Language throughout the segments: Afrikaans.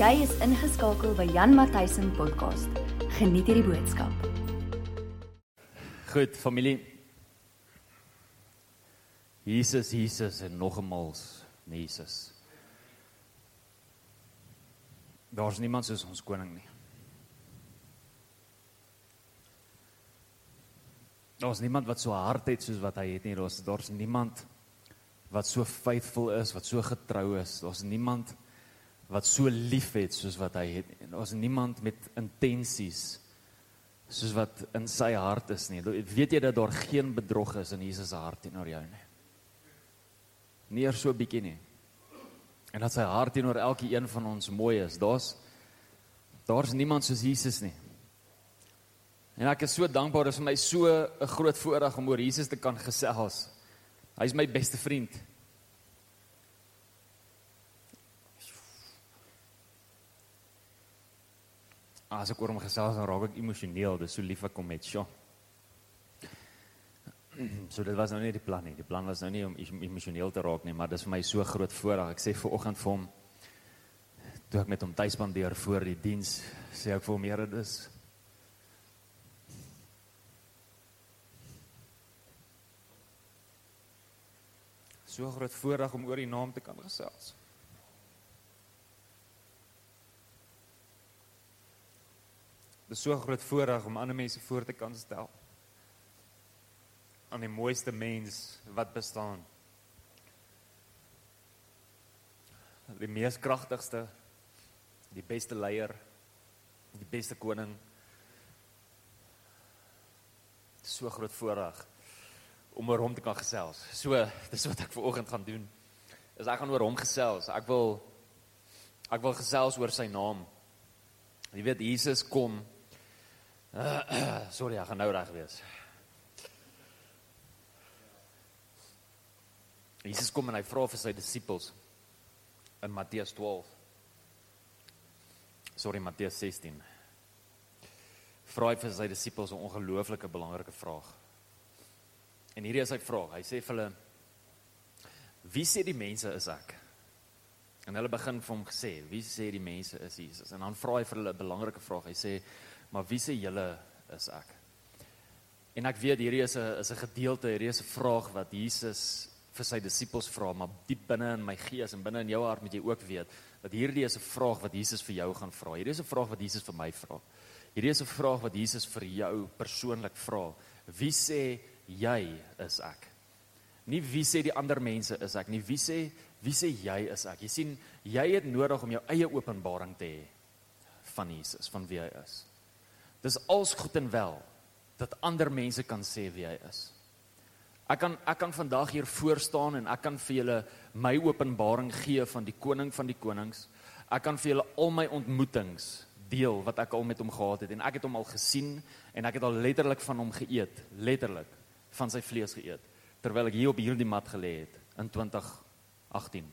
Jy is ingeskakel by Jan Matthysen podcast. Geniet hierdie boodskap. Goed, familie. Jesus, Jesus en nogmals Jesus. Daar's niemand soos ons koning nie. Daar's niemand wat so hard het soos wat hy het nie. Daar's daar's niemand wat so faithful is, wat so getrou is. Daar's niemand wat so lief het soos wat hy het. En daar's niemand met intensies soos wat in sy hart is nie. Weet jy dat daar geen bedrog is in Jesus se hart teenoor jou nie? Nie eers so bietjie nie. En dat sy hart teenoor elke een van ons mooi is. Daar's daar's niemand soos Jesus nie. En ek is so dankbaar, dit is vir my so 'n groot voorreg om oor Jesus te kan gesels. Hy's my beste vriend. As ek oor hom gesels dan raak ek emosioneel, dis so lief ek kom met, sjoe. So dit was nou nie die plan nie. Die plan was nou nie om emosioneel te raak nie, maar dis vir my so groot voorreg. Ek sê ver oggend vir hom toe ek met hom tyd spandeer voor die diens, sê ek vir hom, Here, dis so groot voorreg om oor die naam te kan gesels. Dit is so groot voorreg om ander mense voor te kan stel. aan die mooiste mens wat bestaan. Die mees kragtigste, die beste leier, die beste koning. So groot voorreg om oor hom te kan gesels. So, dis wat ek ver oggend gaan doen. Is ek gaan oor hom gesels. Ek wil ek wil gesels oor sy naam. Jy weet Jesus kom Uh, sorry, ek gaan nou reg wees. Jesus kom en hy vra vir sy disippels in Matteus 12. Sorry, Matteus 16. Vra hy vir sy disippels 'n ongelooflike belangrike vraag. En hierdie is sy vraag. Hy sê vir hulle: Wie sê die mense is ek? En hulle begin vir hom gesê: Wie sê die mense is Jesus? En dan vra hy vir hulle 'n belangrike vraag. Hy sê: maar wie sê julle is ek? En ek weet hierdie is 'n is 'n gedeelte, hierdie is 'n vraag wat Jesus vir sy disippels vra, maar diep binne in my gees en binne in jou hart moet jy ook weet dat hierdie is 'n vraag wat Jesus vir jou gaan vra. Hierdie is 'n vraag wat Jesus vir my vra. Hierdie is 'n vraag wat Jesus vir jou persoonlik vra. Wie sê jy is ek? Nie wie sê die ander mense is ek nie. Wie sê wie sê jy is ek? Jy sien, jy het nodig om jou eie openbaring te hê van Jesus, van wie hy is. Dis als goed en wel dat ander mense kan sê wie hy is. Ek kan ek kan vandag hier voor staan en ek kan vir julle my openbaring gee van die koning van die konings. Ek kan vir julle al my ontmoetings deel wat ek al met hom gehad het en ek het hom al gesien en ek het al letterlik van hom geëet, letterlik van sy vlees geëet terwyl ek hier op hierdie mat gelê het in 2018.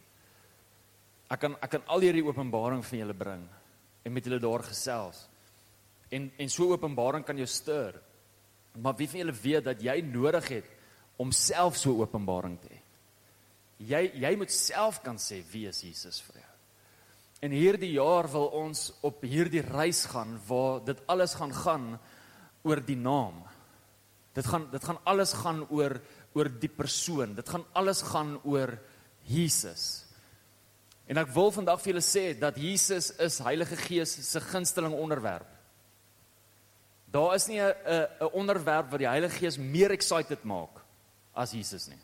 Ek kan ek kan al hierdie openbaring vir julle bring en met julle daar gesels. En en so openbaring kan jou stuur. Maar wie van julle weet dat jy nodig het om self so openbaring te hê? Jy jy moet self kan sê wie is Jesus vir jou. En hierdie jaar wil ons op hierdie reis gaan waar dit alles gaan gaan oor die naam. Dit gaan dit gaan alles gaan oor oor die persoon. Dit gaan alles gaan oor Jesus. En ek wil vandag vir julle sê dat Jesus is Heilige Gees se gunsteling onderwerp. Daar is nie 'n 'n onderwerp wat die Heilige Gees meer excited maak as Jesus nie.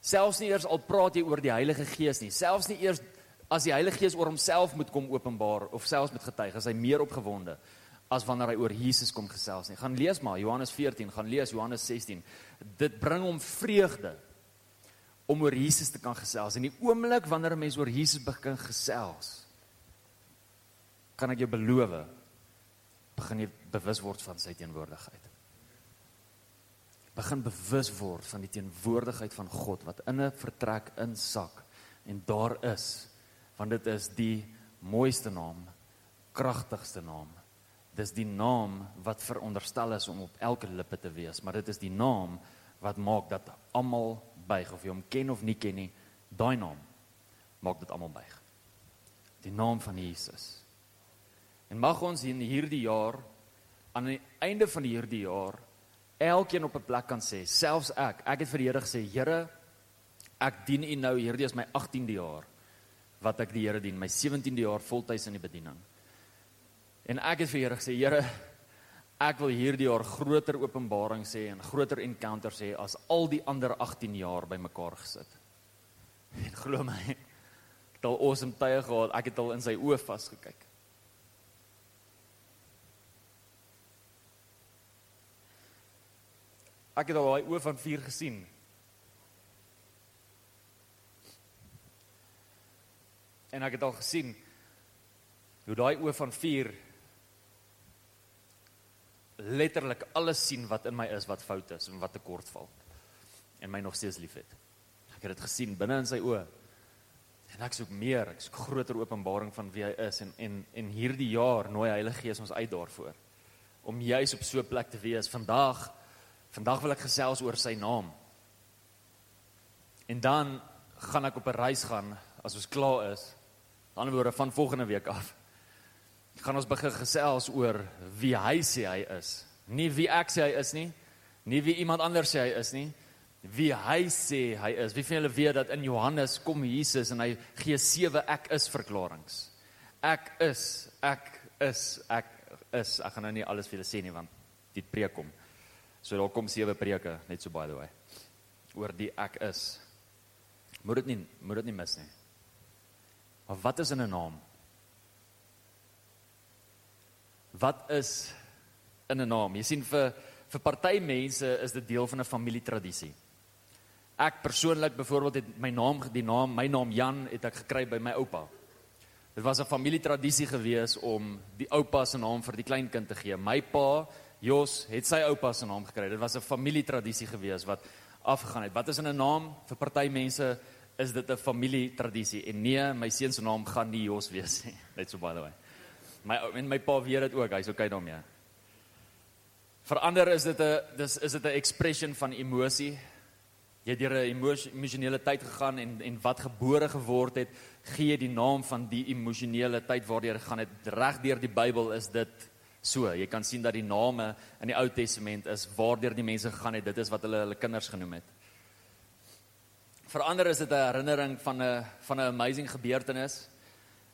Selfs nie eers al praat jy oor die Heilige Gees nie, selfs nie eers as die Heilige Gees oor homself moet kom openbaar of selfs met getuig, is hy meer opgewonde as wanneer hy oor Jesus kom gesels nie. Gaan lees maar Johannes 14, gaan lees Johannes 16. Dit bring hom vreugde om oor Jesus te kan gesels. En die oomblik wanneer 'n mens oor Jesus begin gesels, kan ek jou beloof, begin jy bewus word van sy teenwoordigheid. Begin bewus word van die teenwoordigheid van God wat in 'n vertrek insak en daar is want dit is die mooiste naam, kragtigste naam. Dis die naam wat veronderstel is om op elke lippe te wees, maar dit is die naam wat maak dat almal buig of jy hom ken of nie ken nie, daai naam maak dit almal buig. Die naam van Jesus. En mag ons in hierdie jaar aan die einde van hierdie jaar elkeen op 'n plek kan sê, selfs ek, ek het vir die Here gesê, Here, ek dien U nou, hierdie is my 18de jaar wat ek die Here dien, my 17de jaar voltyds in die bediening. En ek het vir die Here gesê, Here, ek wil hierdie jaar groter openbaring sê en groter encounter sê as al die ander 18 jaar bymekaar gesit. En glo my, het al awesome tye gehad, ek het al in sy oë vasgekyk. Ek het al daai oë van vuur gesien. En ek het al gesien hoe daai oë van vuur letterlik alles sien wat in my is wat fout is en wat tekort val en my nog steeds liefhet. Ek het dit gesien binne in sy oë. En ek soek meer, ek soek groter openbaring van wie hy is en en en hierdie jaar nooi Heilige Gees ons uit daarvoor om juis op so 'n plek te wees. Vandag Vandag wil ek gesels oor sy naam. En dan gaan ek op 'n reis gaan as ons klaar is. Dan word van volgende week af. Gaan ons begin gesels oor wie hy sê hy is. Nie wie ek sê hy is nie. Nie wie iemand anders sê hy is nie. Wie hy sê hy is. Wie van julle weet dat in Johannes kom Jesus en hy gee sewe ek is verklaringe. Ek is, ek is, ek is. Ek gaan nou nie alles vir julle sê nie want dit preek kom. So daar kom sewe preke net so by the way oor die ek is. Moet dit nie moet dit nie mis nie. Maar wat is in 'n naam? Wat is in 'n naam? Jy sien vir vir party mense is dit deel van 'n familietradisie. Ek persoonlik byvoorbeeld het my naam die naam my naam Jan het ek gekry by my oupa. Dit was 'n familietradisie gewees om die oupa se naam vir die kleinkind te gee. My pa Jos het sy oupa se naam gekry. Dit was 'n familietradisie gewees wat afgegaan het. Wat is in 'n naam vir party mense is dit 'n familietradisie en nee, my seun se naam gaan nie Jos wees nie. Net so by the way. My en my pa weet dit ook. Hy's okay daarmee. Verander is dit 'n dis is dit 'n expression van emosie. Jy het deur 'n emosionele tyd gegaan en en wat gebore geword het, gee die naam van die emosionele tyd waardeur jy gegaan het. Reg deur die Bybel is dit So, jy kan sien dat die name in die Ou Testament is waardeur die mense gegaan het. Dit is wat hulle hulle kinders genoem het. Verander is dit 'n herinnering van 'n van 'n amazing gebeurtenis.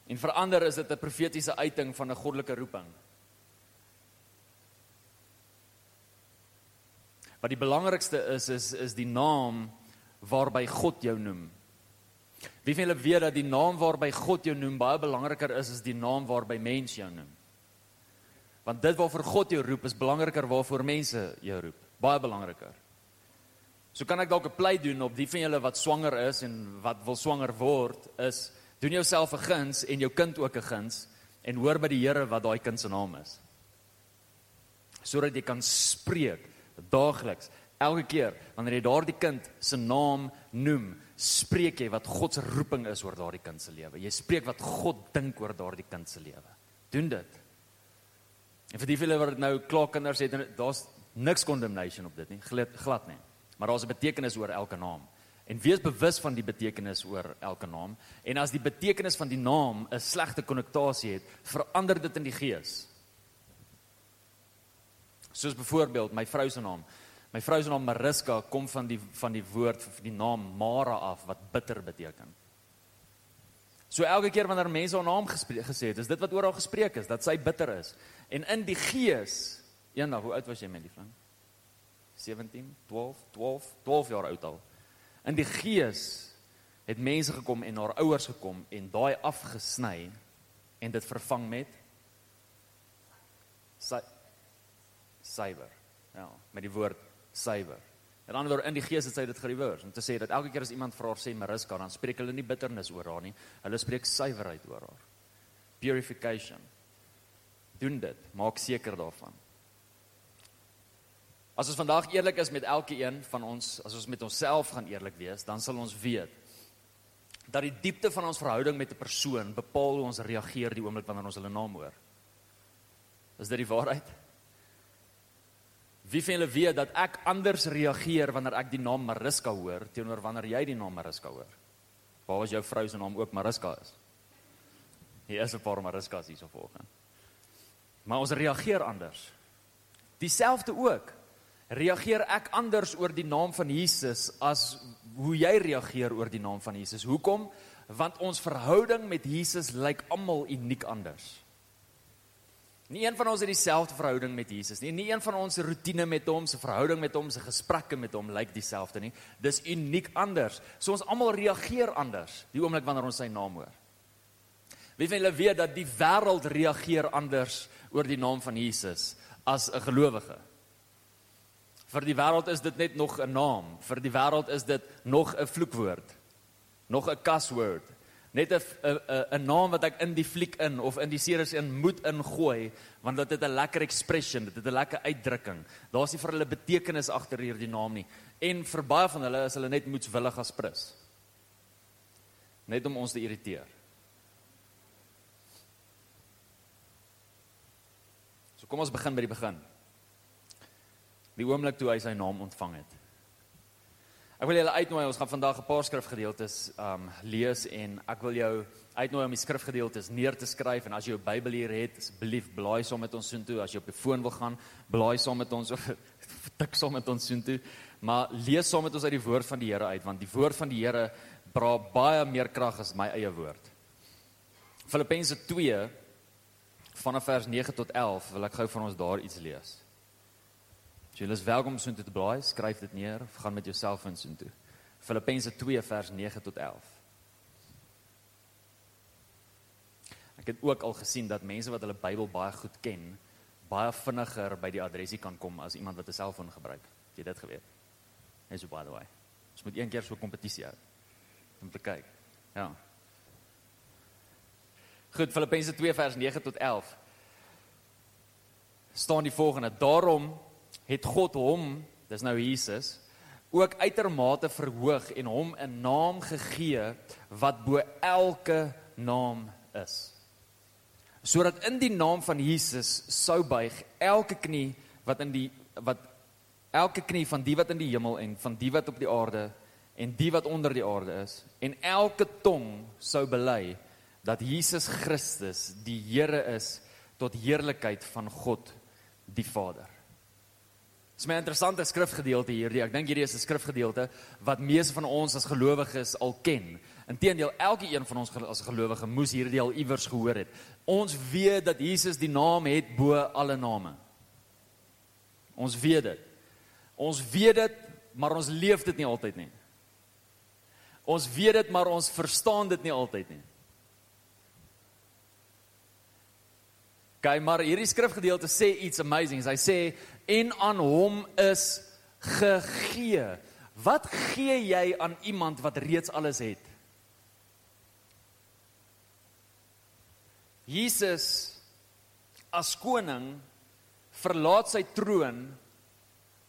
En verander is dit 'n profetiese uiting van 'n goddelike roeping. Wat die belangrikste is is is die naam waarby God jou noem. Wie van julle weet dat die naam waarby God jou noem baie belangriker is as die naam waarby mense jou noem? Want dit waarvoor God jou roep is belangriker waarvoor mense jou roep. Baie belangriker. So kan ek dalk 'n pleit doen op die van julle wat swanger is en wat wil swanger word is doen jouself 'n guns en jou kind ook 'n guns en hoor by die Here wat daai kind se naam is. Sodat jy kan spreek daagliks, elke keer wanneer jy daardie kind se naam noem, spreek jy wat God se roeping is oor daardie kind se lewe. Jy spreek wat God dink oor daardie kind se lewe. Doen dit. En vir die vele wat nou klaar kinders het, daar's niks condemnation op dit nie, glad, glad nie. Maar daar's 'n betekenis oor elke naam. En wees bewus van die betekenis oor elke naam. En as die betekenis van die naam 'n slegte konnektasie het, verander dit in die gees. Soos byvoorbeeld my vrou se naam. My vrou se naam Mariska kom van die van die woord van die naam Mara af wat bitter beteken. So elke keer wanneer mense haar naam gesê het, is dit wat oral gespreek is, dat sy bitter is. En in die gees, eendag, hoe oud was jy my liefling? 17, 12, 12, 12 jaar oud al. In die gees het mense gekom en haar ouers gekom en daai afgesny en dit vervang met suiwer. Ja, met die woord suiwer. En dan word in die gees het sy dit gereverse om te sê dat elke keer as iemand vir haar sê Mariska, dan spreek hulle nie bitternis oor haar nie. Hulle spreek suiwerheid oor haar. Purification doen dit. Maak seker daarvan. As ons vandag eerlik is met elkeen van ons, as ons met onsself gaan eerlik wees, dan sal ons weet dat die diepte van ons verhouding met 'n persoon bepaal hoe ons reageer die oomblik wanneer ons hulle naam hoor. Is dit die waarheid? Wie van julle weet dat ek anders reageer wanneer ek die naam Mariska hoor teenoor wanneer jy die naam Mariska hoor? Waar was jou vrou se naam ook Mariska is? Hier is 'n paar mariskas hierso volgens. Maar ons reageer anders. Dieselfde ook. Reageer ek anders oor die naam van Jesus as hoe jy reageer oor die naam van Jesus? Hoekom? Want ons verhouding met Jesus lyk almal uniek anders. Nie een van ons het dieselfde verhouding met Jesus nie. Nie een van ons se rotine met hom, se verhouding met hom, se gesprekke met hom lyk dieselfde nie. Dis uniek anders. So ons almal reageer anders die oomblik wanneer ons sy naam hoor. Wie van julle weet dat die wêreld reageer anders oor die naam van Jesus as 'n gelowige? Vir die wêreld is dit net nog 'n naam. Vir die wêreld is dit nog 'n vloekwoord. Nog 'n kaswoord. Net 'n 'n 'n naam wat ek in die fliek in of in die series in moet ingooi want dit het 'n lekker expression, dit het 'n lekker uitdrukking. Daar's nie vir hulle betekenis agter hierdie naam nie. En vir baie van hulle is hulle net moetswillig as prins. Net om ons te irriteer. So kom ons begin by die begin die oomblik toe hy sy naam ontvang het. Ek wil julle uitnooi, ons gaan vandag 'n paar skrifgedeeltes um lees en ek wil jou uitnooi om die skrifgedeeltes neer te skryf en as jy jou Bybel hier het, asseblief blaai saam met ons soontoe. As jy op die foon wil gaan, blaai saam met ons of tik saam met ons soontoe. Maar lees saam met ons uit die woord van die Here uit want die woord van die Here dra baie meer krag as my eie woord. Filippense 2 vanaf vers 9 tot 11 wil ek gou van ons daar iets lees. So julle is welkom om soontoe te blaai, skryf dit neer of gaan met jouself in soontoe. Filippense 2 vers 9 tot 11. Ek het ook al gesien dat mense wat hulle Bybel baie goed ken, baie vinniger by die adresie kan kom as iemand wat 'n selfoon gebruik. Het jy dit geweet? Net so by the way. Ons moet een keer so 'n kompetisie hou om te kyk. Ja. Goed, Filippense 2 vers 9 tot 11. staan die volgende: Daarom het God hom, dis nou Jesus, ook uitermate verhoog en hom 'n naam gegee wat bo elke naam is. Sodat in die naam van Jesus sou buig elke knie wat in die wat elke knie van die wat in die hemel en van die wat op die aarde en die wat onder die aarde is en elke tong sou bely dat Jesus Christus die Here is tot heerlikheid van God die Vader. Dis 'n interessante skrifgedeelte hierdie. Ek dink hierdie is 'n skrifgedeelte wat meeste van ons as gelowiges al ken. Inteendeel, elke een van ons as gelowige moes hierdie al iewers gehoor het. Ons weet dat Jesus die naam het bo alle name. Ons weet dit. Ons weet dit, maar ons leef dit nie altyd nie. Ons weet dit, maar ons verstaan dit nie altyd nie. Kyk, maar hierdie skrifgedeelte sê iets amazing. Hy sê en aan hom is gegee. Wat gee jy aan iemand wat reeds alles het? Jesus as koning verlaat sy troon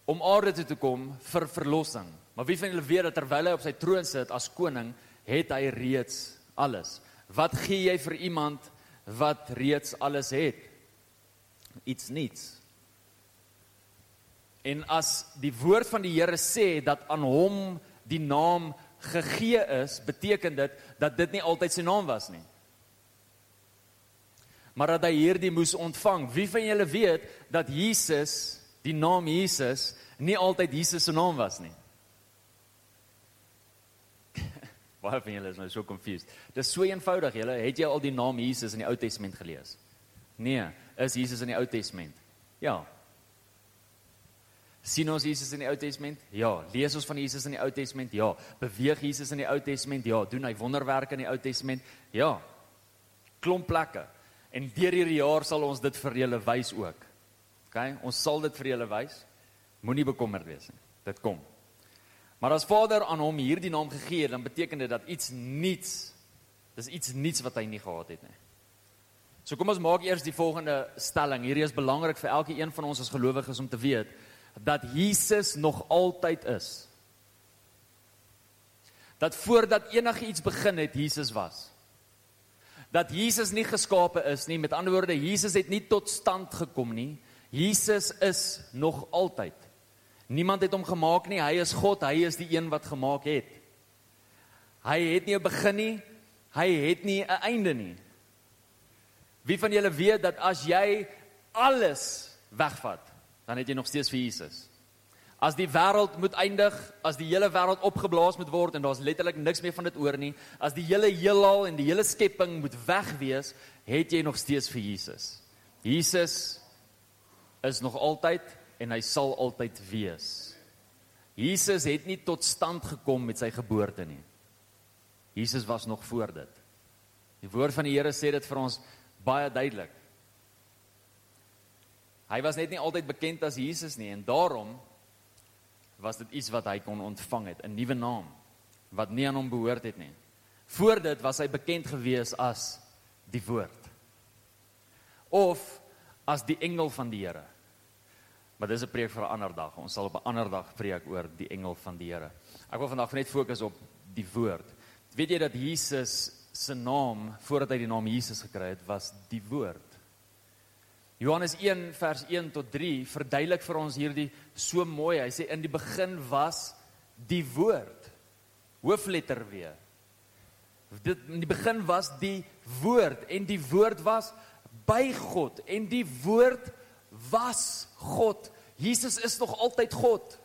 om aarde toe te kom vir verlossing. Maar wie van julle weet dat terwyl hy op sy troon sit as koning, het hy reeds alles. Wat gee jy vir iemand wat reeds alles het? Iets niets. En as die woord van die Here sê dat aan hom die naam gegee is, beteken dit dat dit nie altyd sy naam was nie. Maar dat hy hierdie moes ontvang. Wie van julle weet dat Jesus, die naam Jesus, nie altyd Jesus se naam was nie? Baie van julle is nou so confused. Dis so eenvoudig, julle, het jy al die naam Jesus in die Ou Testament gelees? Nee, is Jesus in die Ou Testament? Ja, sien ons Jesus in die Ou Testament? Ja, lees ons van Jesus in die Ou Testament? Ja, beweeg Jesus in die Ou Testament? Ja, doen hy wonderwerke in die Ou Testament? Ja. Klomp plekke. En deur hierdie jaar sal ons dit vir julle wys ook. OK, ons sal dit vir julle wys. Moenie bekommerd wees nie. Dit kom. Maar as Vader aan hom hierdie naam gegee het, dan beteken dit dat iets niets dis iets niets wat hy nie gehad het nie. So kom ons maak eers die volgende stelling. Hierdie is belangrik vir elke een van ons as gelowiges om te weet dat Jesus nog altyd is. Dat voordat enigiets begin het, Jesus was. Dat Jesus nie geskape is nie, met ander woorde, Jesus het nie tot stand gekom nie. Jesus is nog altyd. Niemand het hom gemaak nie, hy is God, hy is die een wat gemaak het. Hy het nie 'n begin nie, hy het nie 'n einde nie. Wie van julle weet dat as jy alles wegvat, dan het jy nog steeds vir Jesus? As die wêreld moet eindig, as die hele wêreld opgeblaas moet word en daar's letterlik niks meer van dit oor nie, as die hele heelal en die hele skepping moet wegwees, het jy nog steeds vir Jesus. Jesus is nog altyd en hy sal altyd wees. Jesus het nie tot stand gekom met sy geboorte nie. Jesus was nog voor dit. Die woord van die Here sê dit vir ons baie duidelik. Hy was net nie altyd bekend as Jesus nie en daarom was dit iets wat hy kon ontvang het, 'n nuwe naam wat nie aan hom behoort het nie. Voor dit was hy bekend gewees as die woord of as die engel van die Here. Maar dis 'n preek vir 'n ander dag. Ons sal op 'n ander dag preek oor die engel van die Here. Ek wil vandag net fokus op die woord. Weet jy dat Jesus se naam voordat hy die naam Jesus gekry het, was die woord. Johannes 1 vers 1 tot 3 verduidelik vir ons hierdie so mooi. Hy sê in die begin was die woord. Hoofletter W. Dit in die begin was die woord en die woord was by God en die woord was God. Jesus is nog altyd God.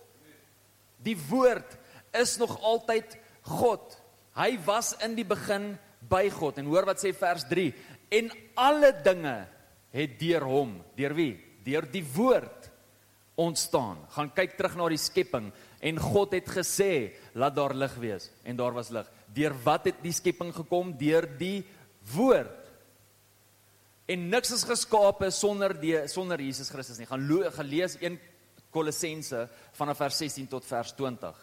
Die woord is nog altyd God. Hy was in die begin by God en hoor wat sê vers 3 en alle dinge het deur hom, deur wie? Deur die woord ontstaan. Gaan kyk terug na die skepping en God het gesê, laat daar lig wees en daar was lig. Deur wat het die skepping gekom? Deur die woord. En niks is geskape sonder die sonder Jesus Christus nie. Gaan gelees 1 Kolossense vanaf vers 16 tot vers 20.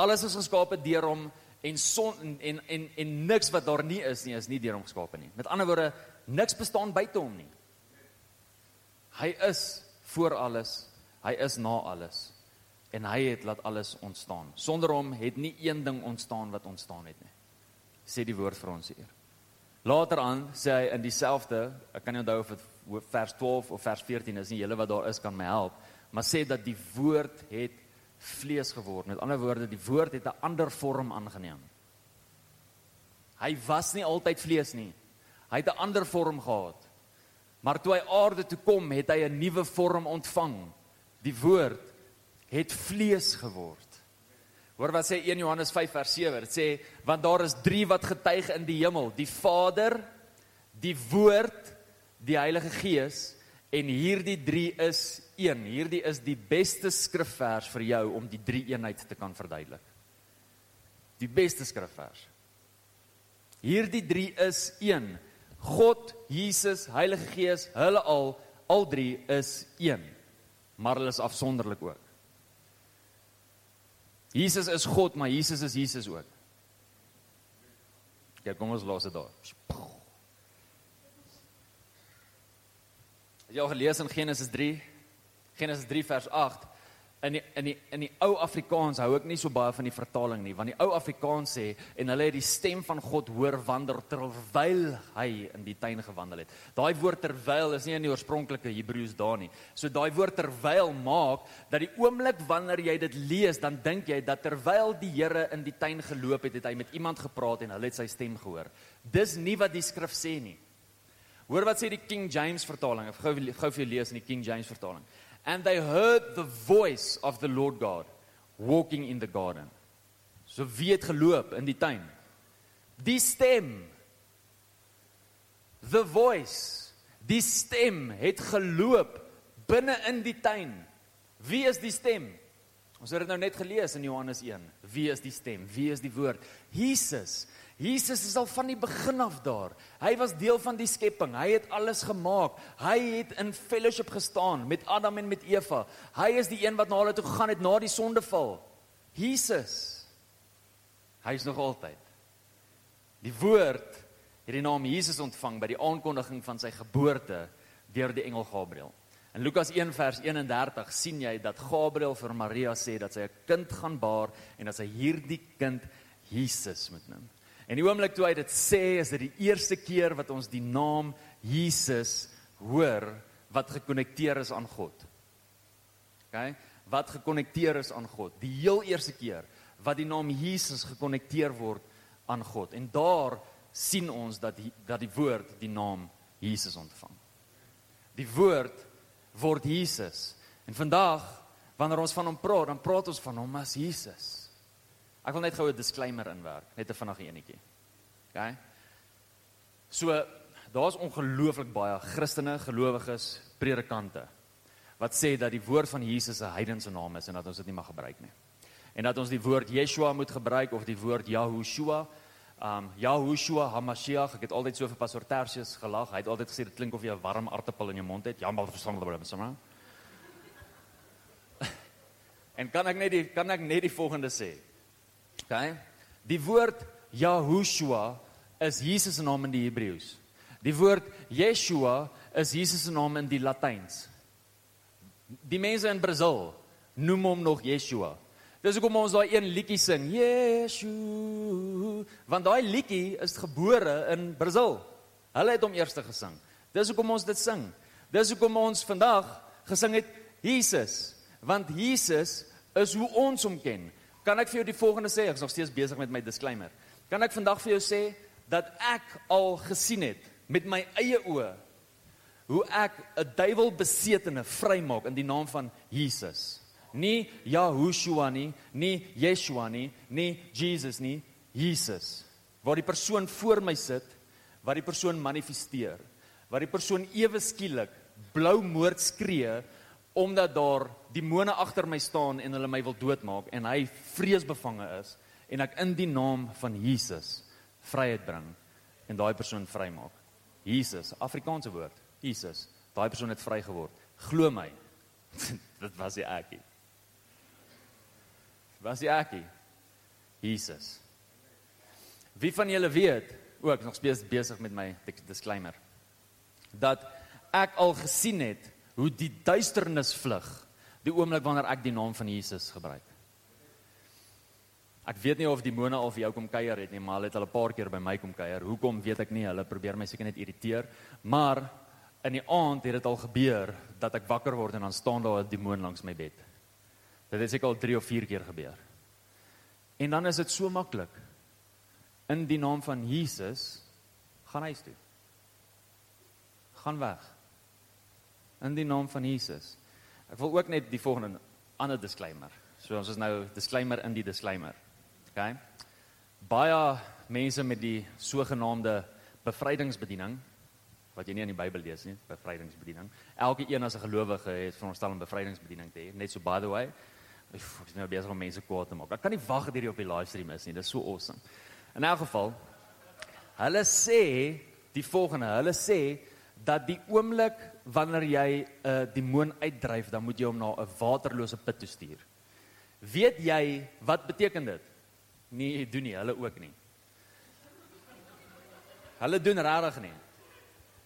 Alles is geskape deur hom en son en en en, en niks wat daar nie is nie is nie deur hom geskape nie. Met ander woorde, niks bestaan buite hom nie. Hy is voor alles. Hy is na alles. En hy het laat alles ontstaan. Sonder hom het nie een ding ontstaan wat ontstaan het nie. Sê die woord vir ons hier. Later aan sê hy in dieselfde, ek kan nie onthou of dit vers 12 of vers 14 is nie, julle wat daar is kan my help, maar sê dat die woord het vlees geword. Met ander woorde, die woord het 'n ander vorm aangeneem. Hy was nie altyd vlees nie. Hy het 'n ander vorm gehad. Maar toe hy aarde toe kom, het hy 'n nuwe vorm ontvang. Die woord het vlees geword. Hoor wat sê 1 Johannes 5 vers 7. Dit sê want daar is 3 wat getuig in die hemel, die Vader, die Woord, die Heilige Gees en hierdie 3 is een. Hierdie is die beste skrifvers vir jou om die drie eenheid te kan verduidelik. Die beste skrifvers. Hierdie 3 is een. God, Jesus, Heilige Gees, hulle al al drie is een. Maar hulle is afsonderlik ook. Jesus is God, maar Jesus is Jesus ook. Ja, kom ons los dit daar. Het jy al gelees in Genesis 3? Genesis 3 vers 8 in die, in die in die ou Afrikaans hou ek nie so baie van die vertaling nie want die ou Afrikaans sê en hulle het die stem van God hoor wander terwyl hy in die tuin gewandel het. Daai woord terwyl is nie in die oorspronklike Hebreëus daar nie. So daai woord terwyl maak dat die oomblik wanneer jy dit lees dan dink jy dat terwyl die Here in die tuin geloop het, het hy met iemand gepraat en hulle het sy stem gehoor. Dis nie wat die skrif sê nie. Hoor wat sê die King James vertaling. Ek gou gou vir jou lees in die King James vertaling and they heard the voice of the Lord God walking in the garden. So wie het geloop in die tuin? Die stem. The voice. Die stem het geloop binne in die tuin. Wie is die stem? Ons het dit nou net gelees in Johannes 1. Wie is die stem? Wie is die woord? Jesus. Jesus is al van die begin af daar. Hy was deel van die skepping. Hy het alles gemaak. Hy het in fellowship gestaan met Adam en met Eva. Hy is die een wat na hulle toe gegaan het na die sondeval. Jesus. Hy is nog altyd. Die woord het die naam Jesus ontvang by die aankondiging van sy geboorte deur die engel Gabriël. In Lukas 1 vers 31 sien jy dat Gabriël vir Maria sê dat sy 'n kind gaan baar en dat sy hierdie kind Jesus moet noem. En die oomblik toe hy dit sê, is dit die eerste keer wat ons die naam Jesus hoor wat gekonnekteer is aan God. OK? Wat gekonnekteer is aan God. Die heel eerste keer wat die naam Jesus gekonnekteer word aan God. En daar sien ons dat die, dat die woord die naam Jesus ontvang. Die woord word Jesus. En vandag wanneer ons van hom praat, dan praat ons van hom as Jesus. Ek wil net gou 'n disclaimer inwerk, net 'n vinnige enetjie. OK? So daar's ongelooflik baie Christene, gelowiges, predikante wat sê dat die woord van Jesus 'n heidense naam is en dat ons dit nie mag gebruik nie. En dat ons die woord Yeshua moet gebruik of die woord Yahushua. Um Yahushua Hamashiach, ek het altyd so vir Pastor Tertius gelag. Hy het altyd gesê dit klink of jy 'n warm aartappel in jou mond het. Ja, maar verstaan hulle wat sommer. En kan ek net die kan ek net die volgende sê? OK. Die woord Yahushua is Jesus se naam in die Hebreëus. Die woord Yeshua is Jesus se naam in die Latyns. Die mense in Brasil noem hom nog Yeshua. Dis hoekom ons daai een liedjie sing, Yeshua, want daai liedjie is gebore in Brasil. Hulle het hom eers gesing. Dis hoekom ons dit sing. Dis hoekom ons vandag gesing het Jesus, want Jesus is hoe ons hom ken. Kan ek vir jou die volgende sê? Ek is nog steeds besig met my disclaimer. Kan ek vandag vir jou sê dat ek al gesien het met my eie oë hoe ek 'n duiwelbesetene vrymaak in die naam van Jesus. Nie Yahushua nie, nie Yeshua nie, nie Jesus nie, Jesus. Waar die persoon voor my sit, wat die persoon manifesteer, wat die persoon ewe skielik blou moord skree omdat daar demone agter my staan en hulle my wil doodmaak en hy vreesbevange is en ek in die naam van Jesus vryheid bring en daai persoon vrymaak. Jesus, Afrikaanse woord, Jesus. Daai persoon het vry geword. Glo my. Dit was die ekie. Was die ekie. Jesus. Wie van julle weet, ook nog steeds besig met my disclaimer, dat ek al gesien het hoe die duisternis vlug die oomblik wanneer ek die naam van Jesus gebruik. Ek weet nie of die mone al vir jou kom kuier het nie, maar hulle het al 'n paar keer by my kom kuier. Hoekom weet ek nie. Hulle probeer my seker net irriteer, maar in die aand het dit al gebeur dat ek wakker word en dan staan daar 'n demoon langs my bed. Dit het seker al 3 of 4 keer gebeur. En dan is dit so maklik. In die naam van Jesus gaan huis toe. Gaan weg. In die naam van Jesus. Ek wil ook net die volgende ander disclaimer. So ons is nou disclaimer in die disclaimer. OK. Baie mense met die sogenaamde bevrydingsbediening wat jy nie in die Bybel lees nie, bevrydingsbediening. Elke een as 'n gelowige het veronderstel om bevrydingsbediening te hê, net so by the way. Ek is nou besig om mense kwaad te maak. Ek kan nie wag dat hierdie op die livestream is nie. Dit is so awesome. In elk geval, hulle sê die volgende, hulle sê dat die oomblik wanneer jy 'n uh, demoon uitdryf, dan moet jy hom na 'n waterlose put toe stuur. Weet jy wat beteken dit? Nee, doen nie, hulle ook nie. Hulle doen regtig nie.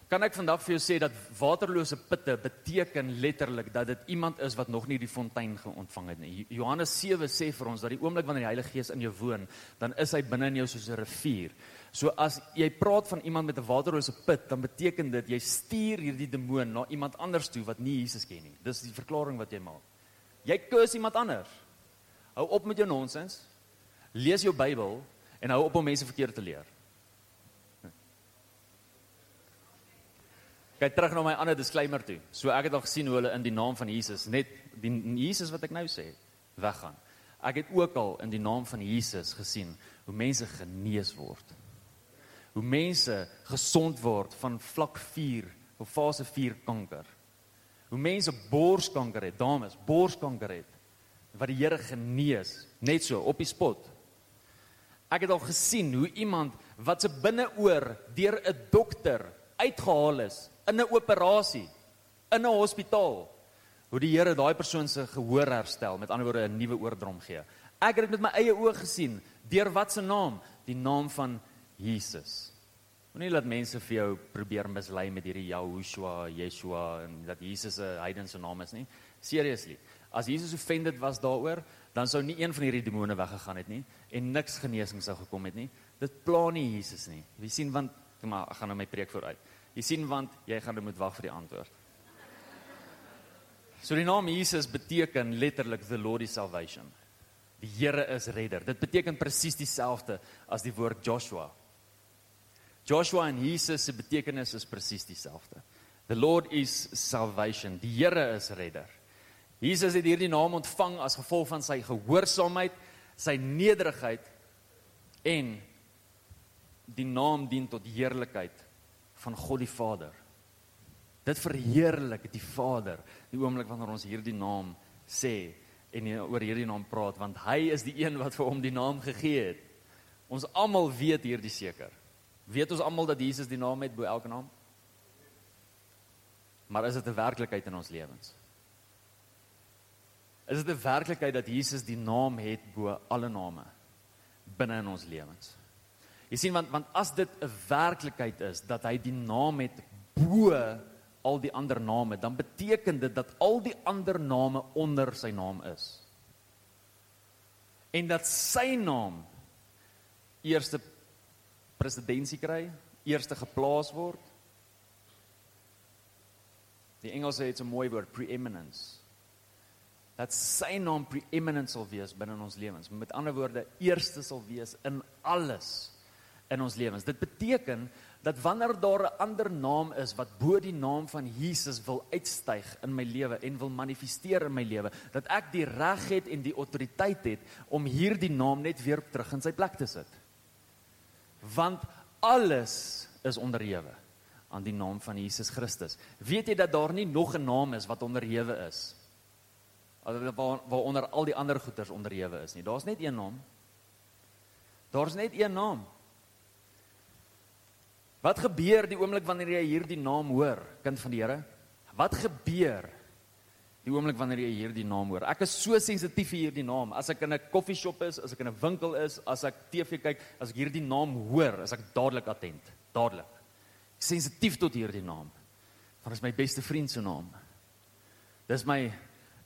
Kan ek vandag vir jou sê dat waterlose putte beteken letterlik dat dit iemand is wat nog nie die fontein geontvang het nie. Johannes 7 sê vir ons dat die oomblik wanneer die Heilige Gees in jou woon, dan is hy binne in jou soos 'n rivier. So as jy praat van iemand met 'n waterlose put, dan beteken dit jy stuur hierdie demoon na iemand anders toe wat nie Jesus ken nie. Dis die verklaring wat jy maak. Jy kus iemand anders. Hou op met jou nonsens. Lees jou Bybel en hou op om mense verkeerd te leer. Kyk terug na my ander disclaimer toe. So ek het al gesien hoe hulle in die naam van Jesus, net die Jesus wat ek nou sê, weggaan. Ek het ook al in die naam van Jesus gesien hoe mense genees word. Hoe mense gesond word van vlak 4 of fase 4 kanker. Hoe mense borskanker het, dames, borskanker het wat die Here genees net so op die spot. Ek het al gesien hoe iemand wat se binneoor deur 'n dokter uitgehaal is in 'n operasie in 'n hospitaal hoe die Here daai persoon se gehoor herstel, met ander woorde 'n nuwe oordrom gee. Ek het dit met my eie oë gesien. Deur wat se naam? Die naam van Jesus. Moenie laat mense vir jou probeer mislei met hierdie Yahushua, Yeshua en dat Jesus 'n heidense naam is nie. Seriously. As Jesus offended was daaroor, dan sou nie een van hierdie demone weggegaan het nie en niks genesing sou gekom het nie. Dit pla nie Jesus nie. Jy sien want maar ek gaan nou my preek vooruit. Jy sien want jy gaan moet wag vir die antwoord. So die naam Jesus beteken letterlik the Lord is salvation. Die Here is redder. Dit beteken presies dieselfde as die woord Joshua. Joshua en Jesus se betekenis is presies dieselfde. The Lord is salvation. Die Here is redder. Jesus het hierdie naam ontvang as gevolg van sy gehoorsaamheid, sy nederigheid en die naam dien tot heerlikheid van God die Vader. Dit verheerlik die Vader die oomblik wanneer ons hierdie naam sê en oor hierdie naam praat want hy is die een wat vir hom die naam gegee het. Ons almal weet hierdie seker. Weet ons almal dat Jesus die naam het bo elke naam? Maar is dit 'n werklikheid in ons lewens? Is dit 'n werklikheid dat Jesus die naam het bo alle name binne in ons lewens? Jy sien want want as dit 'n werklikheid is dat hy die naam het bo al die ander name, dan beteken dit dat al die ander name onder sy naam is. En dat sy naam eerste presidentsie kry, eerste geplaas word. Die Engelse het 'n mooi woord, preeminence. Dat sy naam preeminent sal wees binne ons lewens. Met ander woorde, eerste sal wees in alles in ons lewens. Dit beteken dat wanneer daar 'n ander naam is wat bo die naam van Jesus wil uitstyg in my lewe en wil manifesteer in my lewe, dat ek die reg het en die autoriteit het om hierdie naam net weer terug in sy plek te sit. Want alles is onderhewe aan die naam van Jesus Christus. Weet jy dat daar nie nog 'n naam is wat onderhewe is? Waar waaronder al die ander goeters onderhewe is nie. Daar's net een naam. Daar's net een naam. Wat gebeur die oomblik wanneer jy hierdie naam hoor, kind van die Here? Wat gebeur die oomblik wanneer jy hierdie naam hoor? Ek is so sensitief vir hierdie naam. As ek in 'n koffieshop is, as ek in 'n winkel is, as ek TV kyk, as ek hierdie naam hoor, is ek dadelik attent, dadelik. Sensitief tot hierdie naam. Want dit is my beste vriend se naam. Dis my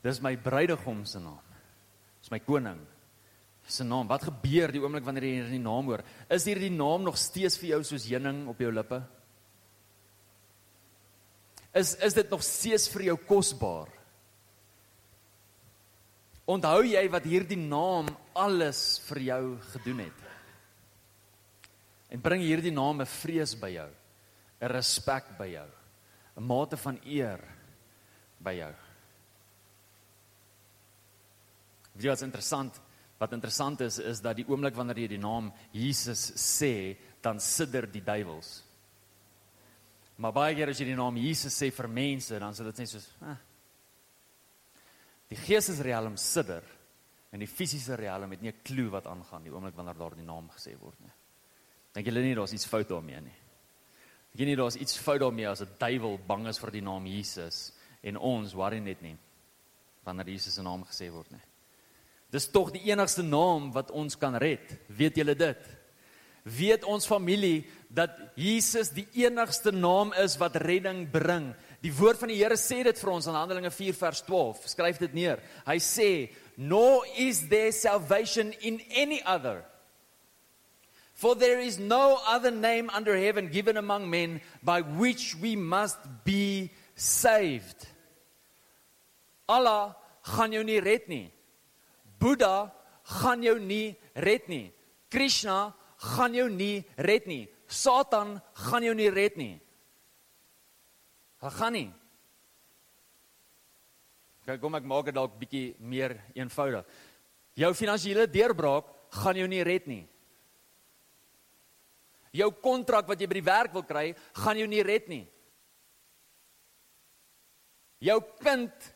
dis my bruidegom se naam. Dis my koning se naam. Wat gebeur die oomblik wanneer jy hierdie naam hoor? Is hierdie naam nog steeds vir jou soos heuning op jou lippe? Is is dit nog steeds vir jou kosbaar? Onthou jy wat hierdie naam alles vir jou gedoen het? En bring hierdie naam 'n vrees by jou, 'n respek by jou, 'n mate van eer by jou. Dit is interessant. Wat interessant is is dat die oomblik wanneer jy die naam Jesus sê, dan sidder die duiwels. Maar baie keer as jy die naam Jesus sê vir mense, dan sê dit net soos, eh. Die geestesriem sidder en die fisiese riem het nie 'n klou wat aangaan die oomblik wanneer daar die naam gesê word nie. Dink julle nie daar's iets fout daarmee nie? Dink jy nie daar's iets fout daarmee as 'n duiwel bang is vir die naam Jesus en ons worry net nie wanneer Jesus se naam gesê word nie? Dis tog die enigste naam wat ons kan red. Weet julle dit? Weet ons familie dat Jesus die enigste naam is wat redding bring. Die woord van die Here sê dit vir ons in Handelinge 4 vers 12. Skryf dit neer. Hy sê, "Nor is there salvation in any other. For there is no other name under heaven given among men by which we must be saved." Allah gaan jou nie red nie. Boeddha gaan jou nie red nie. Krishna gaan jou nie red nie. Satan gaan jou nie red nie. Hy gaan nie. Kyk, kom ek maak dit dalk bietjie meer eenvoudig. Jou finansiële deurbraak gaan jou nie red nie. Jou kontrak wat jy by die werk wil kry, gaan jou nie red nie. Jou kind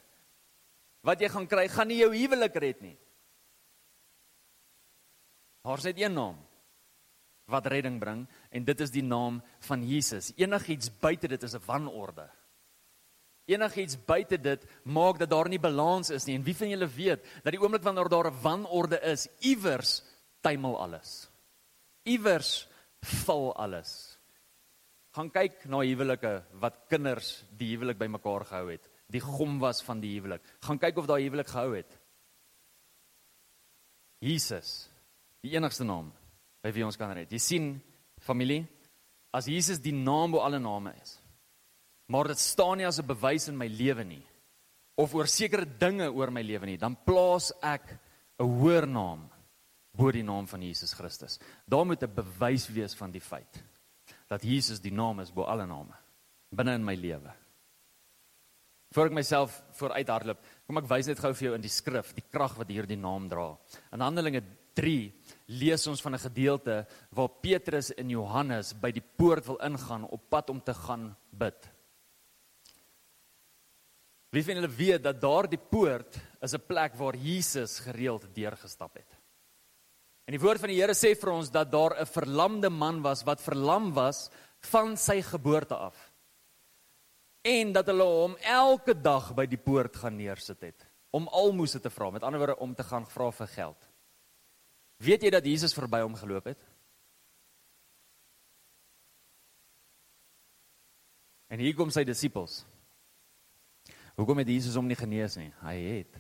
wat jy gaan kry, gaan nie jou huwelik red nie. Daar's net een naam wat redding bring en dit is die naam van Jesus. Enigiets buite dit is 'n wanorde. Enigiets buite dit maak dat daar nie balans is nie. En wie van julle weet dat die oomblik wanneer daar 'n wanorde is, iewers tuimel alles. Iewers val alles. Gaan kyk na huwelike wat kinders die huwelik bymekaar gehou het. Die gom was van die huwelik. Gaan kyk of daai huwelik gehou het. Jesus die enigste naam by wie ons kan red. Jy sien, familie, as Jesus die naam bo alle name is. Maar dit staan nie as 'n bewys in my lewe nie of oor sekere dinge oor my lewe nie, dan plaas ek 'n hoër naam bo die naam van Jesus Christus. Daar moet 'n bewys wees van die feit. dat Jesus die naam is bo alle name binne in my lewe. Voor ek myself vooruit hardloop, kom ek wys net gou vir jou in die skrif die krag wat hierdie naam dra. In Handelinge 3 lees ons van 'n gedeelte waar Petrus en Johannes by die poort wil ingaan op pad om te gaan bid. Wie van julle weet dat daardie poort is 'n plek waar Jesus gereeld deurgestap het? En die woord van die Here sê vir ons dat daar 'n verlamde man was wat verlam was van sy geboorte af en dat hulle hom elke dag by die poort gaan neersit het om almoses te vra, met ander woorde om te gaan vra vir geld. Weet jy dat Jesus verby hom geloop het? En hier kom sy disippels. Hoekom het Jesus hom nie genees nie? Hy het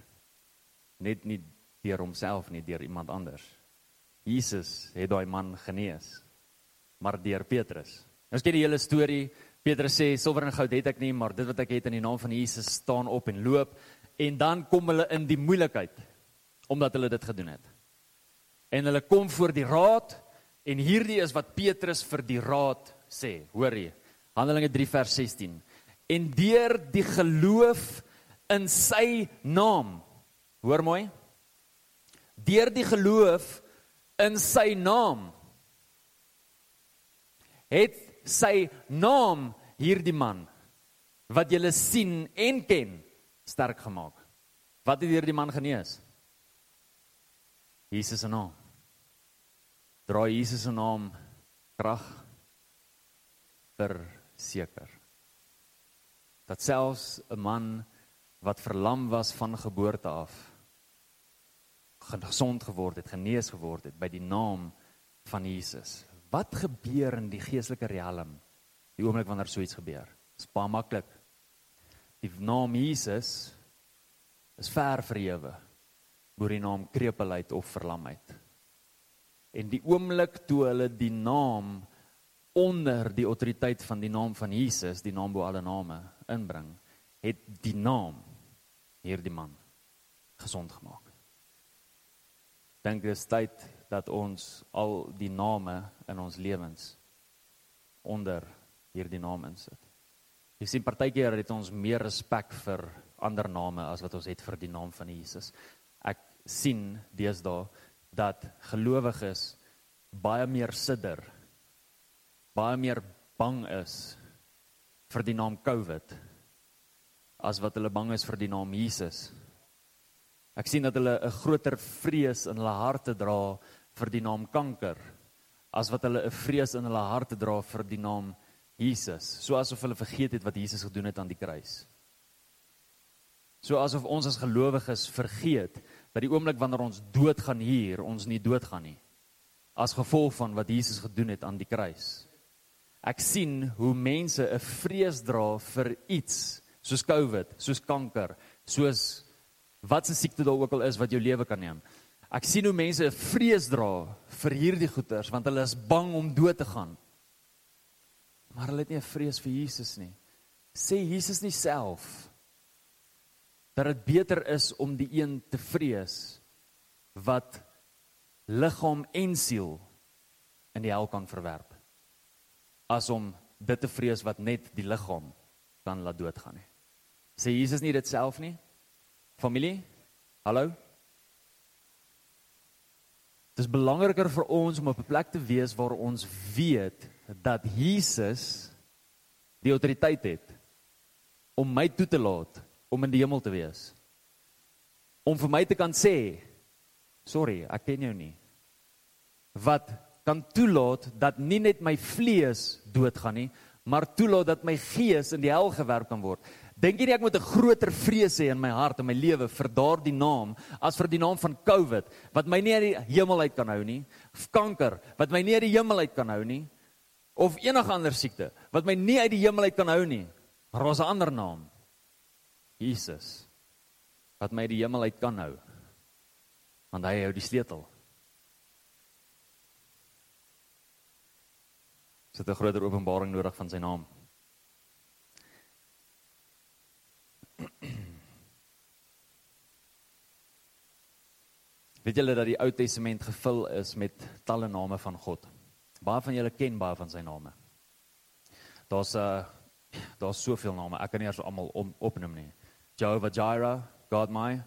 net nie deur homself nie, deur iemand anders. Jesus het daai man genees, maar deur Petrus. Ons ken die hele storie Petrus sê silwer en goud het ek nie, maar dit wat ek het in die naam van Jesus staan op en loop en dan kom hulle in die moeilikheid omdat hulle dit gedoen het. En hulle kom voor die raad en hierdie is wat Petrus vir die raad sê. Hoor jy? Handelinge 3 vers 16. En deur die geloof in sy naam. Hoor mooi? Deur die geloof in sy naam het sy naam hierdie man wat julle sien en ken sterk gemaak. Wat het hierdie man genees? Jesus se naam. Dra Jesus se naam krag vir seker. Dat selfs 'n man wat verlam was van geboorte af gesond geword het, genees geword het by die naam van Jesus. Wat gebeur in die geestelike riem die oomblik wanneer so iets gebeur? Dit is baie maklik. Die naam Jesus is ver verhewe bo die naam krepelheid of verlamheid. En die oomblik toe hulle die naam onder die autoriteit van die naam van Jesus, die naam bo alle name inbring, het die naam hierdie man gesond gemaak. Dink dis tyd dat ons al die name in ons lewens onder hierdie naam insit. Jy sien partykeer het ons meer respek vir ander name as wat ons het vir die naam van Jesus. Ek sien deesdae dat gelowiges baie meer sidder baie meer bang is vir die naam COVID as wat hulle bang is vir die naam Jesus. Ek sien dat hulle 'n groter vrees in hulle harte dra vir die naam kanker as wat hulle 'n vrees in hulle harte dra vir die naam Jesus, so asof hulle vergeet het wat Jesus gedoen het aan die kruis. So asof ons as gelowiges vergeet dat die oomblik wanneer ons doodgaan hier, ons nie doodgaan nie as gevolg van wat Jesus gedoen het aan die kruis. Ek sien hoe mense 'n vrees dra vir iets soos COVID, soos kanker, soos wat se siekte daar ook al is wat jou lewe kan neem. Ek sien hoe mense 'n vrees dra vir hierdie goeters want hulle is bang om dood te gaan. Maar hulle het nie 'n vrees vir Jesus nie. Sê Jesus nie self dat dit beter is om die een te vrees wat liggaam en siel in die hel kan verwerp as om dit te vrees wat net die liggaam kan laat doodgaan nie. Sê Jesus nie dit self nie? Familie? Hallo? Dit is belangriker vir ons om op 'n plek te wees waar ons weet dat Jesus die autoriteit het om my toe te laat om in die hemel te wees. Om vir my te kan sê, sorry, ek ken jou nie. Wat kan toelaat dat nie net my vlees doodgaan nie, maar toelaat dat my gees in die hel gewerp kan word. Dink jy nie ek moet 'n groter vrees hê in my hart en my lewe vir daardie naam as vir die naam van COVID wat my nie uit die hemel uit kan hou nie, of kanker wat my nie uit die hemel uit kan hou nie, of enige ander siekte wat my nie uit die hemel uit kan hou nie, maar ons 'n ander naam. Jesus wat my die hemel uit kan hou. Want hy hou die sleutel. Is 'n groter openbaring nodig van sy naam. Weet julle dat die Ou Testament gevul is met talle name van God? Baie van julle ken baie van sy name. Daar's 'n uh, daar's soveel name. Ek kan nie eers almal op, opnoem nie. Jehovah Jireh, God my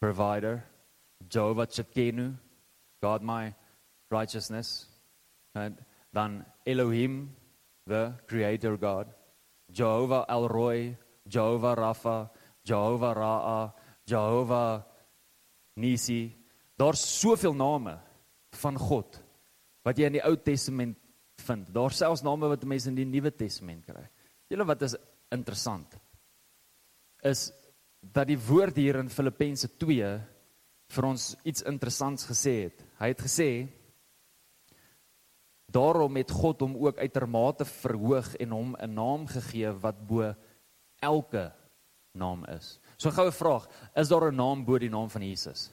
provider. Jehovah Tsidkenu, God my righteousness. And dan Elohim, the creator God. Jehovah El Roi, Jehovah Rapha, Jehovah Ra'a, Jehovah Nisi. Daar's soveel name van God wat jy in die Ou Testament vind. Daar's selfs name wat mense in die Nuwe Testament kry. Julle wat is interessant is dat die woord hier in Filippense 2 vir ons iets interessants gesê het. Hy het gesê daarom het God hom ook uitermate verhoog en hom 'n naam gegee wat bo elke naam is. So goue vraag, is daar 'n naam bo die naam van Jesus?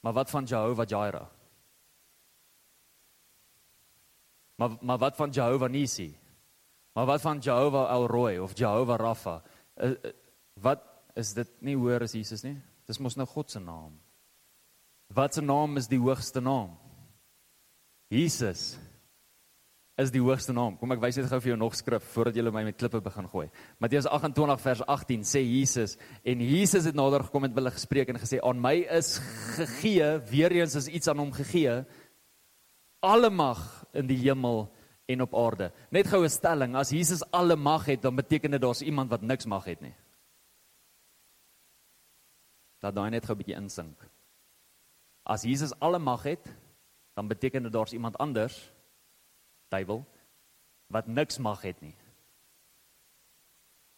Maar wat van Jehovah Jireh? Maar maar wat van Jehovah Nisi? Maar wat van Jehovah El Roi of Jehovah Rapha? Wat is dit nie hoër as Jesus nie? Dis mos nou God se naam. Wat se naam is die hoogste naam? Jesus is die hoogste naam. Kom ek wys net gou vir jou nog skrif voordat jy my met klippe begin gooi. Matteus 28 vers 18 sê Jesus en Jesus het nader gekom met hulle gespreek en gesê aan my is gegee, weer eens is iets aan hom gegee, alle mag in die hemel en op aarde. Net goue stelling, as Jesus alle mag het, dan beteken dit daar's iemand wat niks mag het nie. Dat daai net gou 'n bietjie insink. As Jesus alle mag het, dan beteken dit daar's iemand anders, duiwel, wat niks mag het nie.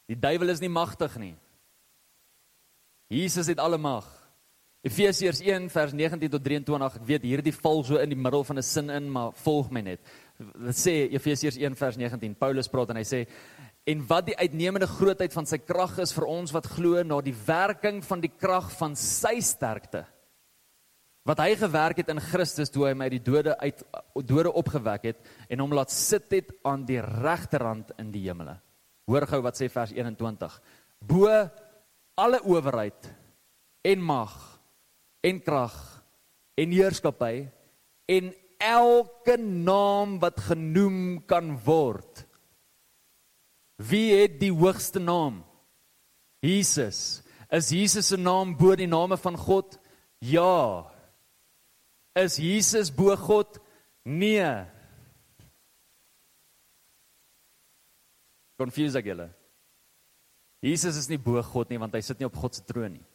Die duiwel is nie magtig nie. Jesus het alle mag. Efesiërs 1 vers 19 tot 23. Ek weet hierdie val so in die middel van 'n sin in, maar volg my net. Dit sê Efesiërs 1 vers 19. Paulus praat en hy sê en wat die uitnemende grootheid van sy krag is vir ons wat glo na die werking van die krag van sy sterkte wat hy gewerk het in Christus toe hy my uit die dode uit dode opgewek het en hom laat sit het aan die regterrand in die hemele. Hoor gou wat sê vers 21. Bo alle owerheid en mag en krag en heerskappy en elke naam wat genoem kan word. Wie het die hoogste naam? Jesus. Is Jesus se naam bo die name van God? Ja. Is Jesus bo God? Nee. Confuse ek julle. Jesus is nie bo God nie want hy sit nie op God se troon nie.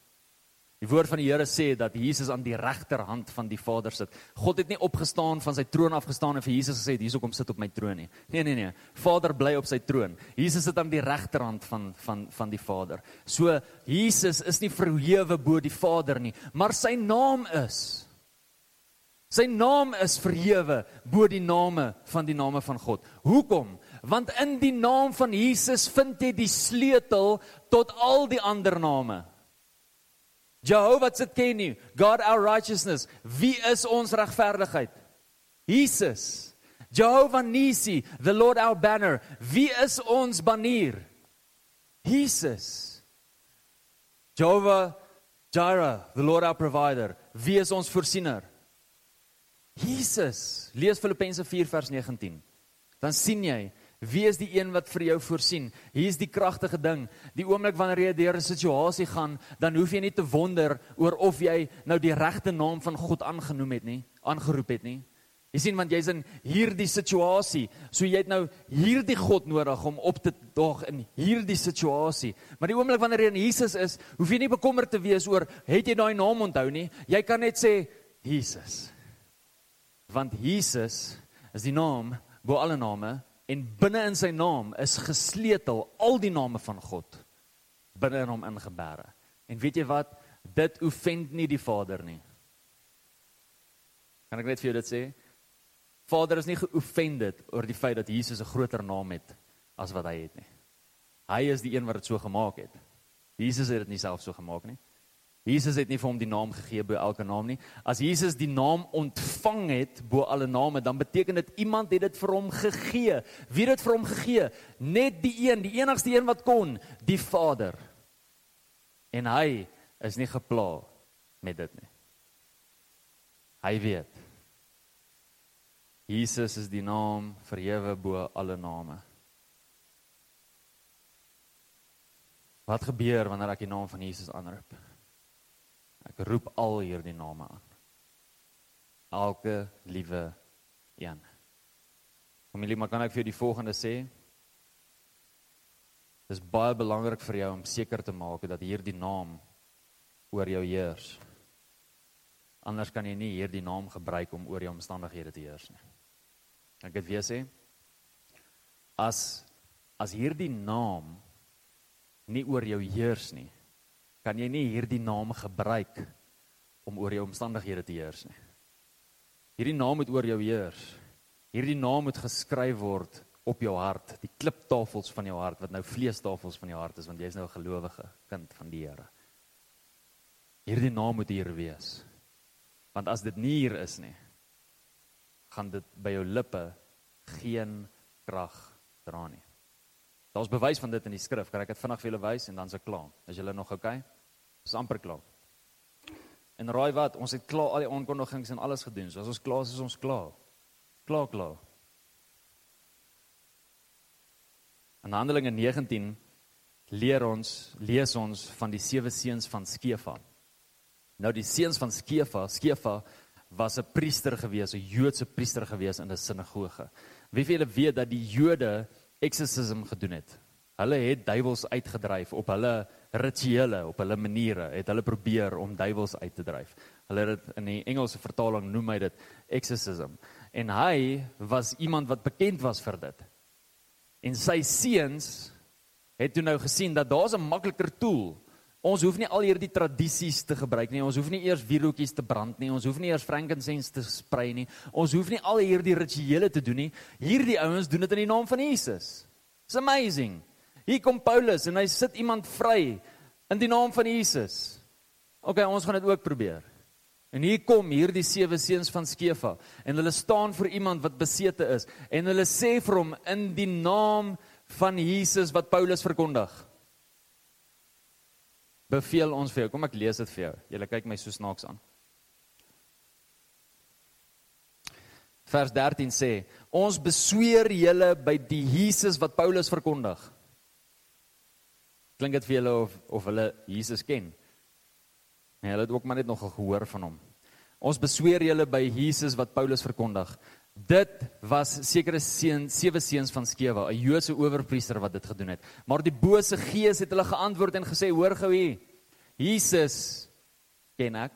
Die woord van die Here sê dat Jesus aan die regterhand van die Vader sit. God het nie opgestaan van sy troon afgestaan en vir Jesus gesê hierso kom sit op my troon nie. Nee nee nee. Vader bly op sy troon. Jesus sit aan die regterhand van van van die Vader. So Jesus is nie verhewe bo die Vader nie, maar sy naam is Sy naam is verhewe bo die name van die name van God. Hoekom? Want in die naam van Jesus vind jy die sleutel tot al die ander name. Jehovah Tsidkenu, God our righteousness. Wie is ons regverdigheid? Jesus. Jehovah Nisi, the Lord our banner. Wie is ons banier? Jesus. Jehovah Jireh, the Lord our provider. Wie is ons voorsiener? Jesus, lees Filippense 4 vers 19. Dan sien jy wie is die een wat vir jou voorsien. Hier is die kragtige ding. Die oomblik wanneer jy deur 'n situasie gaan, dan hoef jy nie te wonder oor of jy nou die regte naam van God aangenoem het nie, aangeroep het nie. Jy sien want jy's in hierdie situasie, so jy het nou hierdie God nodig om op te daag in hierdie situasie. Maar die oomblik wanneer jy in Jesus is, hoef jy nie bekommerd te wees oor het jy daai naam onthou nie. Jy kan net sê Jesus want Jesus is die naam bo alle name en binne in sy naam is gesleutel al die name van God binne in hom ingebere. En weet jy wat? Dit offend nie die Vader nie. Kan ek net vir jou dit sê? Vader is nie geoffended oor die feit dat Jesus 'n groter naam het as wat hy het nie. Hy is die een wat dit so gemaak het. Jesus het dit nie self so gemaak nie. Jesus het nie vir hom die naam gegee bo elke naam nie. As Jesus die naam ontvang het bo alle name, dan beteken dit iemand het dit vir hom gegee. Wie het dit vir hom gegee? Net die een, die enigste een wat kon, die Vader. En hy is nie gepla met dit nie. Hy weet. Jesus is die naam verhewe bo alle name. Wat gebeur wanneer ek die naam van Jesus aanroep? Ek roep al hierdie name aan. Elke liewe een. Familie, maar kan ek vir die volgende sê? Dis baie belangrik vir jou om seker te maak dat hierdie naam oor jou heers. Anders kan jy nie hierdie naam gebruik om oor jou omstandighede te heers nie. Ek het weer sê as as hierdie naam nie oor jou heers nie, kan jy nie hierdie naam gebruik om oor jou omstandighede te heers nie. Hierdie naam moet oor jou heers. Hierdie naam moet geskryf word op jou hart, die kliptafels van jou hart wat nou vleestafels van jou hart is want jy's nou 'n gelowige kind van die Here. Hierdie naam moet hier wees. Want as dit nie hier is nie, gaan dit by jou lippe geen krag dra nie. Daar's bewys van dit in die skrif. Kan ek dit vinnig vir julle wys en dan se klaar. Is julle nog oukei? Okay? Dis amper klaar. En raai wat? Ons het klaar al die aankondigings en alles gedoen. So as ons klaar is, is ons klaar. Klaar, klaar. In Handelinge 19 leer ons, lees ons van die sewe seuns van Skefa. Nou die seuns van Skefa, Skefa was 'n priester gewees, 'n Joodse priester gewees in 'n sinagoge. Wie van julle weet dat die Jode exorcism gedoen het? Hulle het duiwels uitgedryf op hulle rituele, op hulle maniere, het hulle probeer om duiwels uit te dryf. Hulle het dit in die Engelse vertaling noem hy dit exorcism. En hy was iemand wat bekend was vir dit. En sy seuns het toe nou gesien dat daar's 'n makliker tool. Ons hoef nie al hierdie tradisies te gebruik nie. Ons hoef nie eers wierootjies te brand nie. Ons hoef nie eers frankincense te sprei nie. Ons hoef nie al hierdie rituele te doen nie. Hierdie ouens doen dit in die naam van Jesus. It's amazing. Hier kom Paulus en hy sit iemand vry in die naam van Jesus. OK, ons gaan dit ook probeer. En hier kom hierdie sewe seuns van Skefa en hulle staan vir iemand wat besete is en hulle sê vir hom in die naam van Jesus wat Paulus verkondig. Beveel ons vir jou. Kom ek lees dit vir jou. Julle kyk my so snaaks aan. Vers 13 sê: Ons besweer julle by die Jesus wat Paulus verkondig. Klink dit vir julle of of hulle Jesus ken? Nee, hulle het ook maar net nog gehoor van hom. Ons besweer julle by Jesus wat Paulus verkondig. Dit was sekere seun sewe seuns van Skewa, 'n Joodse owerpriester wat dit gedoen het. Maar die bose gees het hulle geantwoord en gesê: "Hoor gou hier. Jesus ken ek."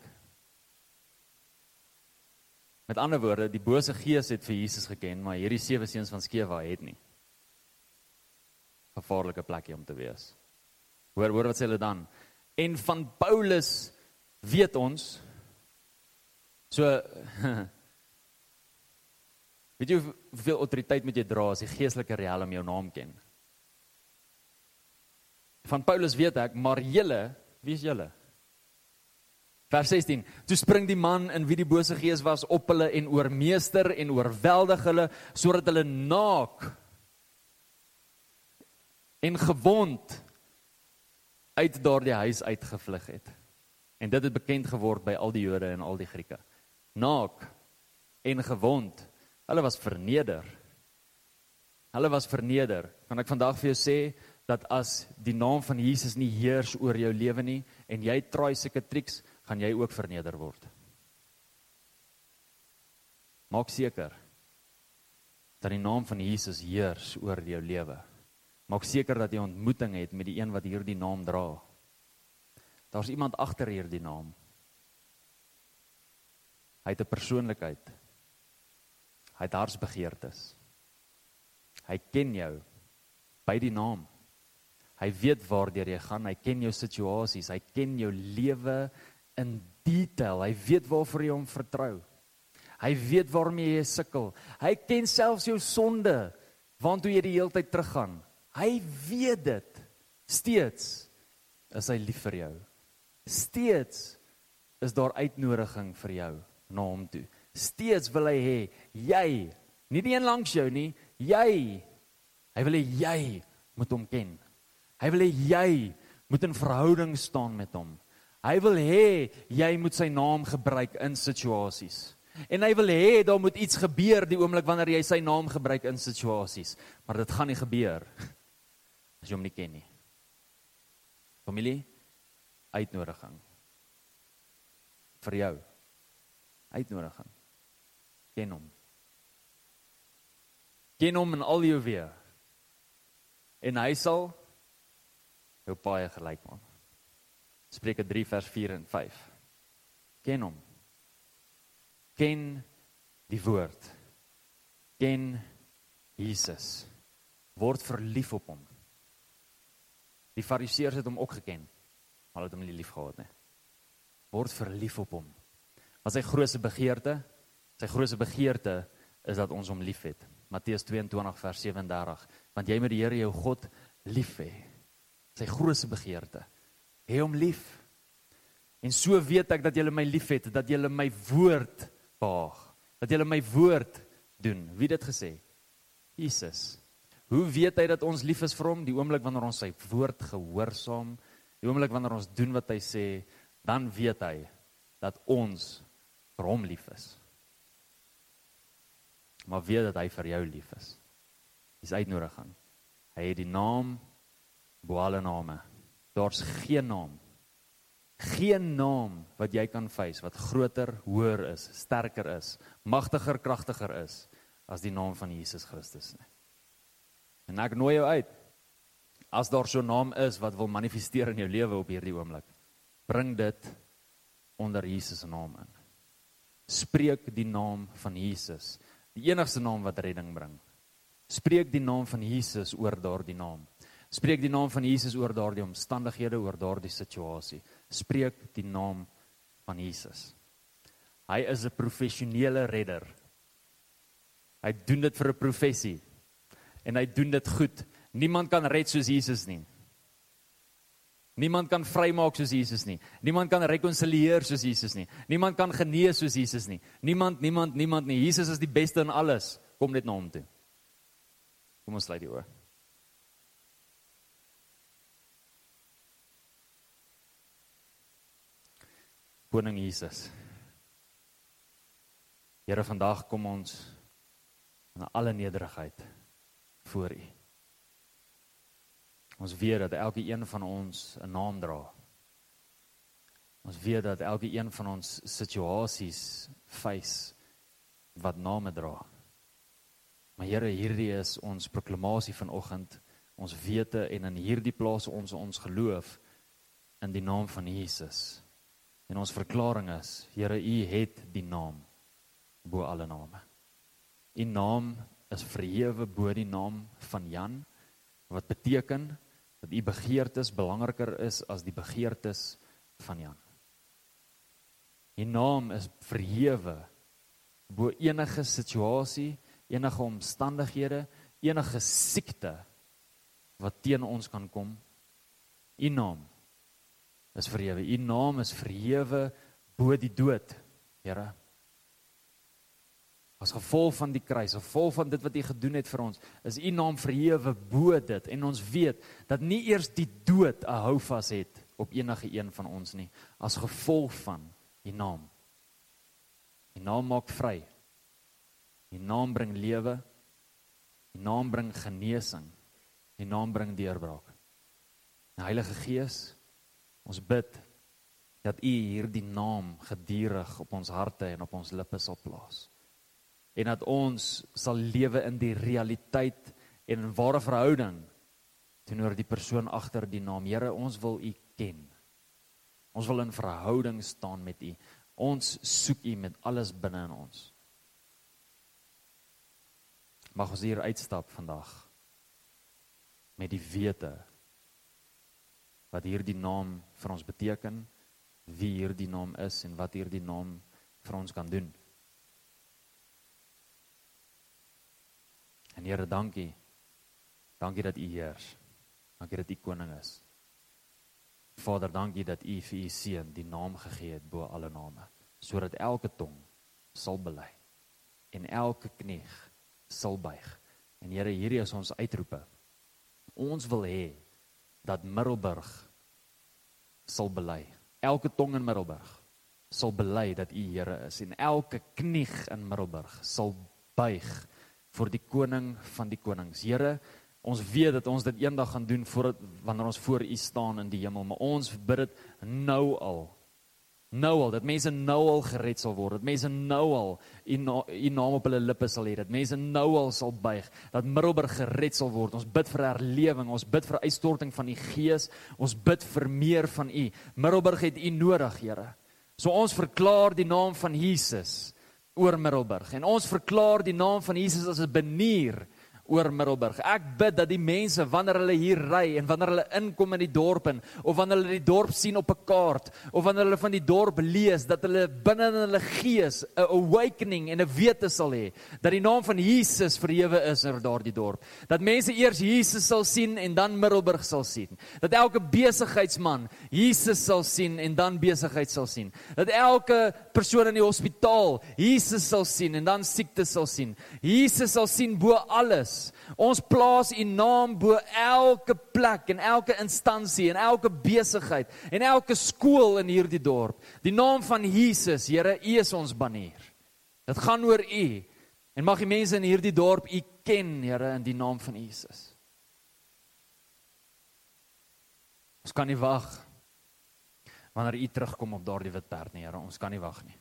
Met ander woorde, die bose gees het vir Jesus geken, maar hierdie sewe seuns van Skewa het nie. Gevaarlike plekie om te wees. Hoor, hoor wat sê hulle dan? En van Paulus weet ons so weet jy hoeveel autoriteit moet jy dra as die geestelike riem jou naam ken van Paulus weet ek maar julle wie is julle vers 16 toe spring die man in wie die bose gees was op hulle en oormeester en oorweldig hulle sodat hulle naak en gewond uit daardie huis uitgevlug het En dit het bekend geword by al die Jode en al die Grieke. Naak en gewond. Hulle was verneder. Hulle was verneder. Kan ek vandag vir jou sê dat as die naam van Jesus nie heers oor jou lewe nie en jy try sulke triks, gaan jy ook verneder word. Maak seker dat die naam van Jesus heers oor jou lewe. Maak seker dat jy ontmoeting het met die een wat hierdie naam dra. Daar's iemand agter hierdie naam. Hy het 'n persoonlikheid. Hy het hartsbegeertes. Hy ken jou by die naam. Hy weet waardeur jy gaan, hy ken jou situasies, hy ken jou lewe in detail. Hy weet waarvoor jy hom vertrou. Hy weet waarmee jy sukkel. Hy ken selfs jou sonde, waantoe jy die hele tyd teruggaan. Hy weet dit steeds. Is hy lief vir jou? Steeds is daar uitnodiging vir jou na hom toe. Steeds wil hy hê jy, nie die een langs jou nie, jy. Hy wil hê jy moet hom ken. Hy wil hê jy moet in verhouding staan met hom. Hy wil hê jy moet sy naam gebruik in situasies. En hy wil hê daar moet iets gebeur die oomblik wanneer jy sy naam gebruik in situasies. Maar dit gaan nie gebeur as jy hom nie ken nie. Familie, uitnodiging vir jou. Uitnodiging. Ken hom. Ken hom in al jou weë. En hy sal jou paai gelyk maak. Spreuke 3 vers 4 en 5. Ken hom. Ken die woord. Ken Jesus. Word verlief op hom. Die fariseërs het hom ook geken, maar hulle het hom nie lief gehad nie. Word verlief op hom. Wat sy grootste begeerte? Sy grootste begeerte is dat ons hom liefhet. Matteus 22 vers 37, want jy moet die Here jou God lief hê. Sy grootste begeerte. Hê hom lief. En so weet ek dat jy my liefhet, dat jy my woord behaag, dat jy my woord doen. Wie het dit gesê? Jesus. Hoe weet hy dat ons lief is vir hom? Die oomblik wanneer ons sy woord gehoorsaam, die oomblik wanneer ons doen wat hy sê, dan weet hy dat ons vir hom lief is. Maar weet dat hy vir jou lief is. Dis uitnodiging. Hy het die naam bo alle name. Daar's geen naam geen naam wat jy kan face wat groter, hoër is, sterker is, magtiger, kragtiger is as die naam van Jesus Christus nie. En ek nooi jou uit. As daar so 'n naam is wat wil manifesteer in jou lewe op hierdie oomblik, bring dit onder Jesus se naam in. Spreek die naam van Jesus, die enigste naam wat redding bring. Spreek die naam van Jesus oor daardie naam. Spreek die naam van Jesus oor daardie omstandighede, oor daardie situasie. Spreek die naam van Jesus. Hy is 'n professionele redder. Hy doen dit vir 'n professie. En hy doen dit goed. Niemand kan red soos Jesus nie. Niemand kan vrymaak soos Jesus nie. Niemand kan rekonsilieer soos Jesus nie. Niemand kan genees soos Jesus nie. Niemand, niemand, niemand nie. Jesus is die beste in alles. Kom net na hom toe. Kom ons sluit die oë. Koning Jesus. Here vandag kom ons in alle nederigheid voor U. Ons weet dat elke een van ons 'n naam dra. Ons weet dat elke een van ons situasies face wat name dra. Maar Here, hierdie is ons proklamasie vanoggend, ons wete en in hierdie plaas ons ons geloof in die naam van Jesus. En ons verklaring is, Here, U het die naam bo alle name. U naam is verhewe bo die naam van Jan wat beteken dat u begeertes belangriker is as die begeertes van Jan. U naam is verhewe bo enige situasie, enige omstandighede, enige siekte wat teen ons kan kom. U naam is verhewe. U naam is verhewe bo die dood, Here. As gevolg van die kruis, as gevolg van dit wat U gedoen het vir ons, is U naam verhewe bo dit en ons weet dat nie eers die dood 'n houvas het op enige een van ons nie, as gevolg van U naam. U naam maak vry. U naam bring lewe. U naam bring genesing. U naam bring deurbraak. Die Heilige Gees Ons bid dat U hierdie naam gedurig op ons harte en op ons lippe sal plaas. En dat ons sal lewe in die realiteit en in ware verhouding teenoor die persoon agter die naam. Here, ons wil U ken. Ons wil in verhouding staan met U. Ons soek U met alles binne in ons. Mag ons hier uitstap vandag met die wete wat hierdie naam vir ons beteken, wie hierdie naam is en wat hierdie naam vir ons kan doen. En Here, dankie. Dankie dat U heers. Dankie dat U koning is. Vader, dankie dat U vir U seun die naam gegee het bo alle name, sodat elke tong sal bely en elke knie sal buig. En Here, hierdie is ons uitroepe. Ons wil hê dat Middelburg sal bely. Elke tong in Middelburg sal bely dat U Here is en elke knie in Middelburg sal buig voor die koning van die konings. Here, Ons weet dat ons dit eendag gaan doen voordat wanneer ons voor U staan in die hemel, maar ons bid dit nou al. Nou al dat mense nou al gered sal word, dat mense nou al u na, u naam op hulle lippe sal hê, dat mense nou al sal buig, dat Middelburg gered sal word. Ons bid vir herlewing, ons bid vir uitstorting van u Gees, ons bid vir meer van u. Middelburg het u nodig, Here. So ons verklaar die naam van Jesus oor Middelburg. En ons verklaar die naam van Jesus as 'n benier oor Middelburg. Ek bid dat die mense wanneer hulle hier ry en wanneer hulle inkom in die dorp en of wanneer hulle die dorp sien op 'n kaart of wanneer hulle van die dorp lees dat hulle binne in hulle gees 'n awakening en 'n wete sal hê dat die naam van Jesus verhewe is in daardie dorp. Dat mense eers Jesus sal sien en dan Middelburg sal sien. Dat elke besigheidsman Jesus sal sien en dan besigheid sal sien. Dat elke persoon in die hospitaal Jesus sal sien en dan siekte sal sien. Jesus sal sien bo alles Ons plaas U naam bo elke plek en elke instansie en elke besigheid en elke skool in hierdie dorp. Die naam van Jesus, Here, U is ons banner. Dit gaan oor U. En mag die mense in hierdie dorp U ken, Here, in die naam van Jesus. Ons kan nie wag wanneer U terugkom op daardie wit perd nie, Here. Ons kan nie wag nie.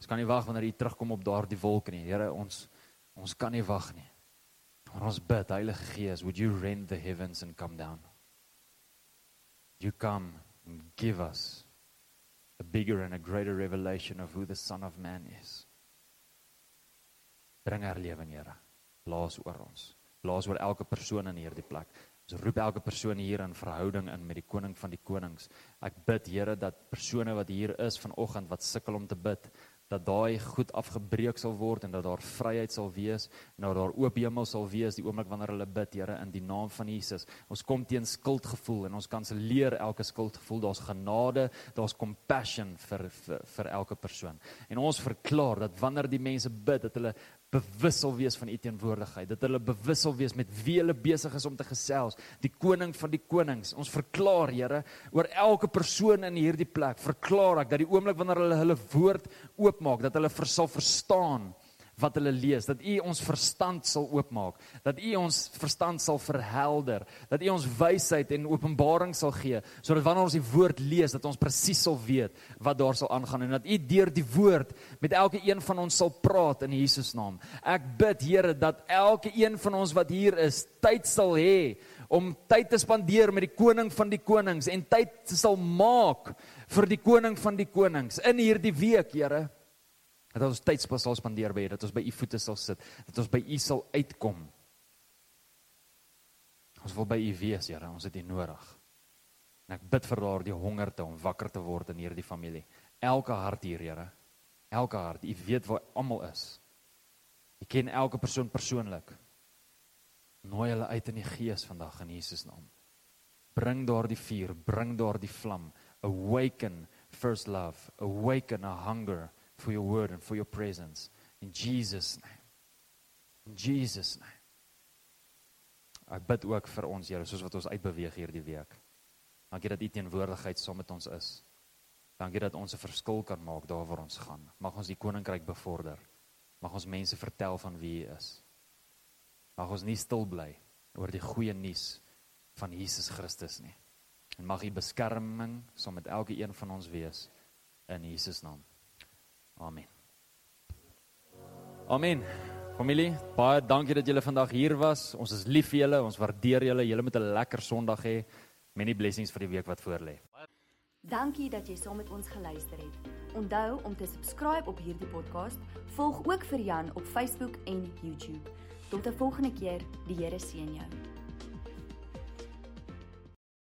Ons kan nie wag wanneer U terugkom op daardie wolk nie, Here. Ons ons kan nie wag nie. Maar ons bid, Heilige Gees, would you rend the heavens and come down? You come and give us a bigger and a greater revelation of who the Son of Man is. Bring herlewing, Here. Laas oor ons. Laas oor elke persoon in hierdie plek. Ons roep elke persoon hier in verhouding in met die koning van die konings. Ek bid, Here, dat persone wat hier is vanoggend wat sukkel om te bid, dat daai goed afgebreek sal word en dat daar vryheid sal wees en dat daar oop hemel sal wees die oomblik wanneer hulle bid Here in die naam van Jesus. Ons kom teen skuldgevoel en ons kanselleer elke skuldgevoel. Daar's genade, daar's compassion vir, vir vir elke persoon. En ons verklaar dat wanneer die mense bid dat hulle bewus sal wees van u teenwoordigheid, dat hulle bewus sal wees met wie hulle besig is om te gesels, die koning van die konings. Ons verklaar, Here, oor elke persoon in hierdie plek, verklaar ek dat die oomblik wanneer hulle hulle woord oopmaak, dat hulle versal verstaan wat hulle lees, dat U ons verstand sal oopmaak, dat U ons verstand sal verhelder, dat U ons wysheid en openbaring sal gee, sodat wanneer ons die woord lees, dat ons presies sal weet wat daar sal aangaan en dat U deur die woord met elke een van ons sal praat in Jesus naam. Ek bid Here dat elke een van ons wat hier is, tyd sal hê om tyd te spandeer met die koning van die konings en tyd sal maak vir die koning van die konings in hierdie week, Here dat ons tyd sal spandeer by U, dat ons by U voete sal sit, dat ons by U sal uitkom. Ons wil by U wees, Here, ons het U nodig. En ek bid vir daardie honger te om wakker te word in hierdie familie. Elke hart hier, Here. Elke hart. U weet waar almal is. U ken elke persoon persoonlik. Nooi hulle uit in die gees vandag in Jesus naam. Bring daardie vuur, bring daardie vlam. Awaken first love, awaken a hunger for your word and for your presence. In Jesus' name. In Jesus' name. Ek bid ook vir ons, Here, soos wat ons uitbeweeg hierdie week. Dankie dat U teenwoordigheid saam met ons is. Dankie dat ons 'n verskil kan maak daar waar ons gaan. Mag ons die koninkryk bevorder. Mag ons mense vertel van wie U is. Mag ons nie stil bly oor die goeie nuus van Jesus Christus nie. En mag U beskerming saam met elke een van ons wees in Jesus naam. Amen. Amen. Familie, baie dankie dat julle vandag hier was. Ons is lief vir julle, ons waardeer julle. Julle moet 'n lekker Sondag hê. Many blessings vir die week wat voorlê. Dankie dat jy saam met ons geluister het. Onthou om te subscribe op hierdie podcast. Volg ook vir Jan op Facebook en YouTube. Tot 'n volgende keer. Die Here seën jou.